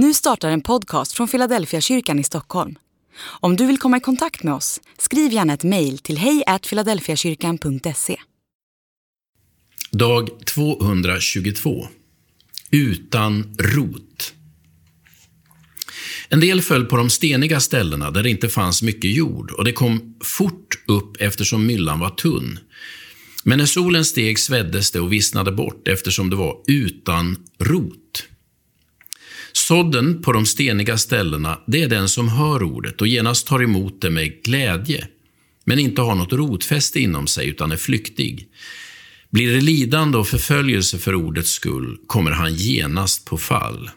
Nu startar en podcast från Philadelphia kyrkan i Stockholm. Om du vill komma i kontakt med oss, skriv gärna ett mejl till hejfiladelfiakyrkan.se. Dag 222. Utan rot. En del föll på de steniga ställena där det inte fanns mycket jord och det kom fort upp eftersom myllan var tunn. Men när solen steg sveddes det och vissnade bort eftersom det var utan rot. Sådden på de steniga ställena, det är den som hör ordet och genast tar emot det med glädje, men inte har något rotfäste inom sig utan är flyktig. Blir det lidande och förföljelse för ordets skull kommer han genast på fall.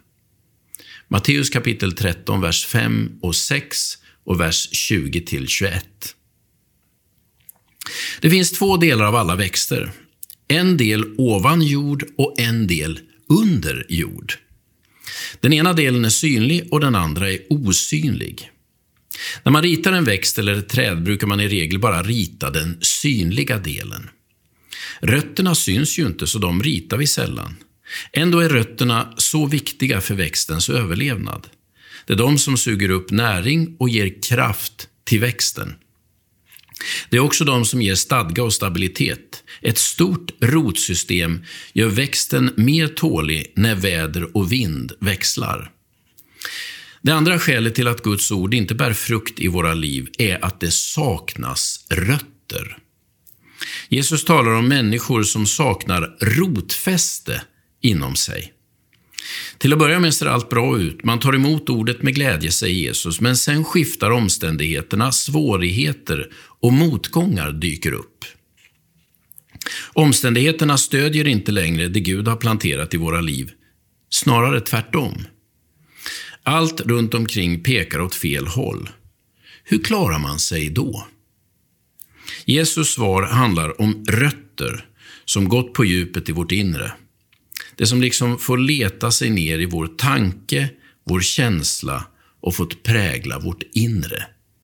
Matteus kapitel 13, vers 5 och 6 och vers 20 21. Det finns två delar av alla växter. En del ovan jord och en del under jord. Den ena delen är synlig och den andra är osynlig. När man ritar en växt eller ett träd brukar man i regel bara rita den synliga delen. Rötterna syns ju inte, så de ritar vi sällan. Ändå är rötterna så viktiga för växtens överlevnad. Det är de som suger upp näring och ger kraft till växten. Det är också de som ger stadga och stabilitet. Ett stort rotsystem gör växten mer tålig när väder och vind växlar. Det andra skälet till att Guds ord inte bär frukt i våra liv är att det saknas rötter. Jesus talar om människor som saknar rotfäste inom sig. Till att börja med ser allt bra ut. Man tar emot ordet med glädje, säger Jesus, men sen skiftar omständigheterna, svårigheter och motgångar dyker upp. Omständigheterna stödjer inte längre det Gud har planterat i våra liv. Snarare tvärtom. Allt runt omkring pekar åt fel håll. Hur klarar man sig då? Jesus svar handlar om rötter som gått på djupet i vårt inre. Det som liksom får leta sig ner i vår tanke, vår känsla och fått prägla vårt inre.